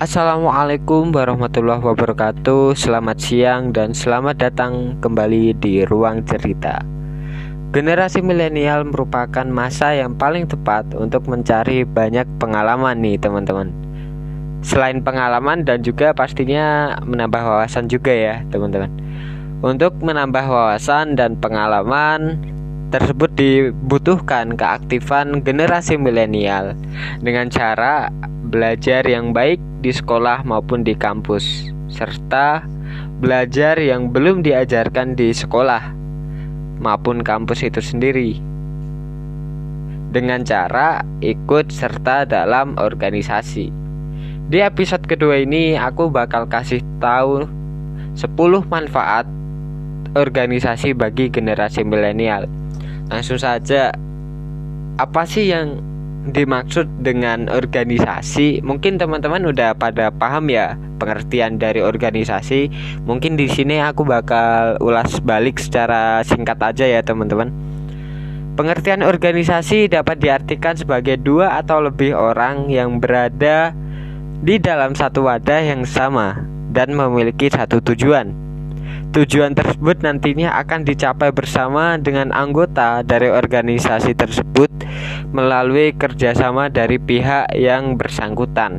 Assalamualaikum warahmatullahi wabarakatuh. Selamat siang dan selamat datang kembali di Ruang Cerita. Generasi milenial merupakan masa yang paling tepat untuk mencari banyak pengalaman nih teman-teman. Selain pengalaman dan juga pastinya menambah wawasan juga ya teman-teman. Untuk menambah wawasan dan pengalaman tersebut dibutuhkan keaktifan generasi milenial dengan cara belajar yang baik di sekolah maupun di kampus, serta belajar yang belum diajarkan di sekolah maupun kampus itu sendiri. Dengan cara ikut serta dalam organisasi. Di episode kedua ini aku bakal kasih tahu 10 manfaat organisasi bagi generasi milenial. Langsung saja apa sih yang dimaksud dengan organisasi mungkin teman-teman udah pada paham ya pengertian dari organisasi. Mungkin di sini aku bakal ulas balik secara singkat aja ya teman-teman. Pengertian organisasi dapat diartikan sebagai dua atau lebih orang yang berada di dalam satu wadah yang sama dan memiliki satu tujuan Tujuan tersebut nantinya akan dicapai bersama dengan anggota dari organisasi tersebut melalui kerjasama dari pihak yang bersangkutan.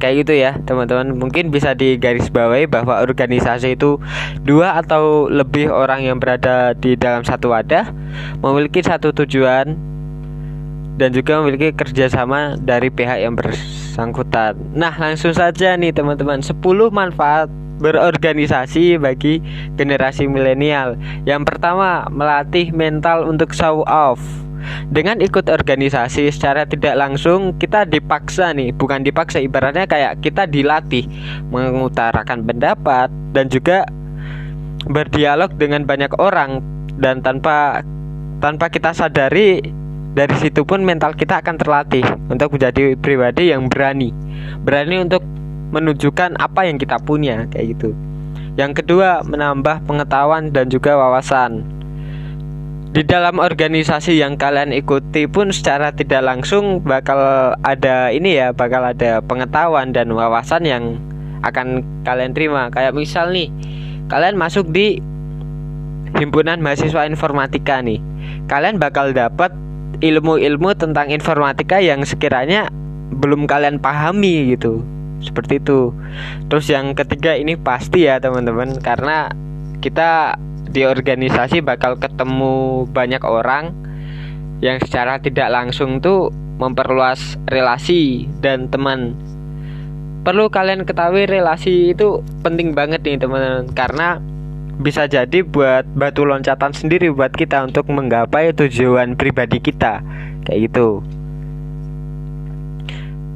Kayak gitu ya teman-teman. Mungkin bisa digarisbawahi bahwa organisasi itu Dua atau lebih orang yang berada di dalam satu wadah Memiliki satu tujuan Dan juga memiliki kerjasama dari pihak yang bersangkutan. Nah langsung saja nih teman-teman. 10 manfaat berorganisasi bagi generasi milenial. Yang pertama, melatih mental untuk show off. Dengan ikut organisasi secara tidak langsung kita dipaksa nih, bukan dipaksa ibaratnya kayak kita dilatih mengutarakan pendapat dan juga berdialog dengan banyak orang dan tanpa tanpa kita sadari dari situ pun mental kita akan terlatih untuk menjadi pribadi yang berani. Berani untuk menunjukkan apa yang kita punya kayak gitu. Yang kedua, menambah pengetahuan dan juga wawasan. Di dalam organisasi yang kalian ikuti pun secara tidak langsung bakal ada ini ya, bakal ada pengetahuan dan wawasan yang akan kalian terima. Kayak misal nih, kalian masuk di himpunan mahasiswa informatika nih. Kalian bakal dapat ilmu-ilmu tentang informatika yang sekiranya belum kalian pahami gitu seperti itu. Terus yang ketiga ini pasti ya teman-teman. Karena kita di organisasi bakal ketemu banyak orang yang secara tidak langsung tuh memperluas relasi dan teman. Perlu kalian ketahui relasi itu penting banget nih teman-teman. Karena bisa jadi buat batu loncatan sendiri buat kita untuk menggapai tujuan pribadi kita. Kayak gitu.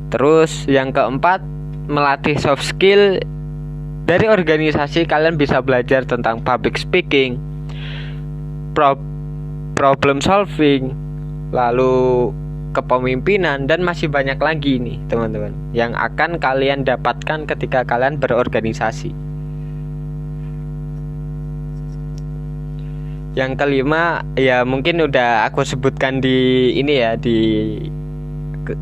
Terus yang keempat melatih soft skill dari organisasi kalian bisa belajar tentang public speaking, pro problem solving, lalu kepemimpinan dan masih banyak lagi nih teman-teman yang akan kalian dapatkan ketika kalian berorganisasi. Yang kelima ya mungkin udah aku sebutkan di ini ya di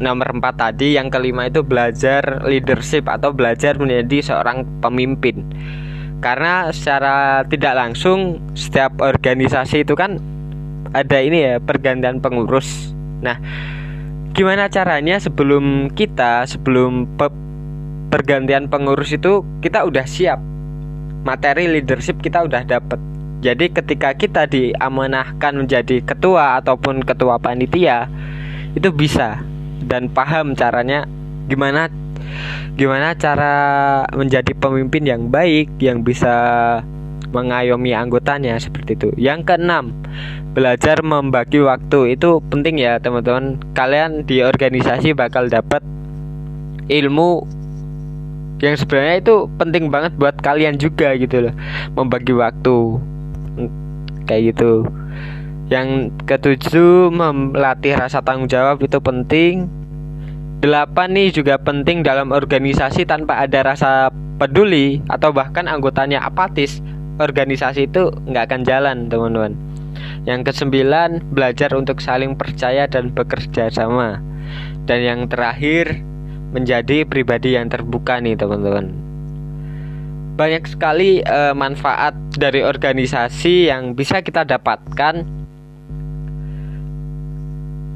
nomor 4 tadi yang kelima itu belajar leadership atau belajar menjadi seorang pemimpin. Karena secara tidak langsung setiap organisasi itu kan ada ini ya pergantian pengurus. Nah gimana caranya sebelum kita sebelum pe pergantian pengurus itu kita udah siap? Materi leadership kita udah dapet. Jadi ketika kita diamanahkan menjadi ketua ataupun ketua panitia itu bisa dan paham caranya gimana gimana cara menjadi pemimpin yang baik yang bisa mengayomi anggotanya seperti itu. Yang keenam, belajar membagi waktu itu penting ya teman-teman. Kalian di organisasi bakal dapat ilmu yang sebenarnya itu penting banget buat kalian juga gitu loh. Membagi waktu kayak gitu. Yang ketujuh melatih rasa tanggung jawab itu penting. Delapan nih juga penting dalam organisasi tanpa ada rasa peduli atau bahkan anggotanya apatis, organisasi itu nggak akan jalan teman-teman. Yang kesembilan belajar untuk saling percaya dan bekerja sama. Dan yang terakhir menjadi pribadi yang terbuka nih teman-teman banyak sekali uh, manfaat dari organisasi yang bisa kita dapatkan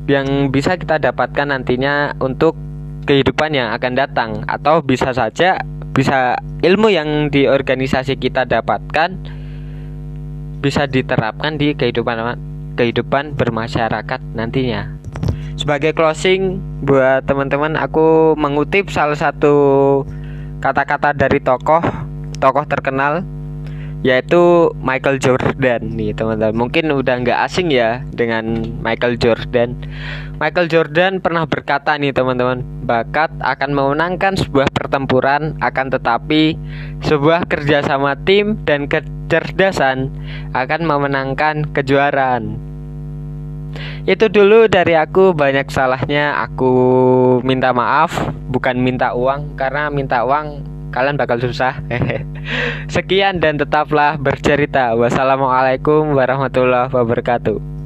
yang bisa kita dapatkan nantinya untuk kehidupan yang akan datang atau bisa saja bisa ilmu yang di organisasi kita dapatkan bisa diterapkan di kehidupan kehidupan bermasyarakat nantinya. Sebagai closing buat teman-teman aku mengutip salah satu kata-kata dari tokoh tokoh terkenal yaitu Michael Jordan nih teman-teman. Mungkin udah nggak asing ya dengan Michael Jordan. Michael Jordan pernah berkata nih teman-teman bakat akan memenangkan sebuah pertempuran akan tetapi sebuah kerjasama tim dan kecerdasan akan memenangkan kejuaraan. Itu dulu dari aku banyak salahnya. Aku minta maaf bukan minta uang karena minta uang kalian bakal susah. Sekian dan tetaplah bercerita. Wassalamualaikum warahmatullahi wabarakatuh.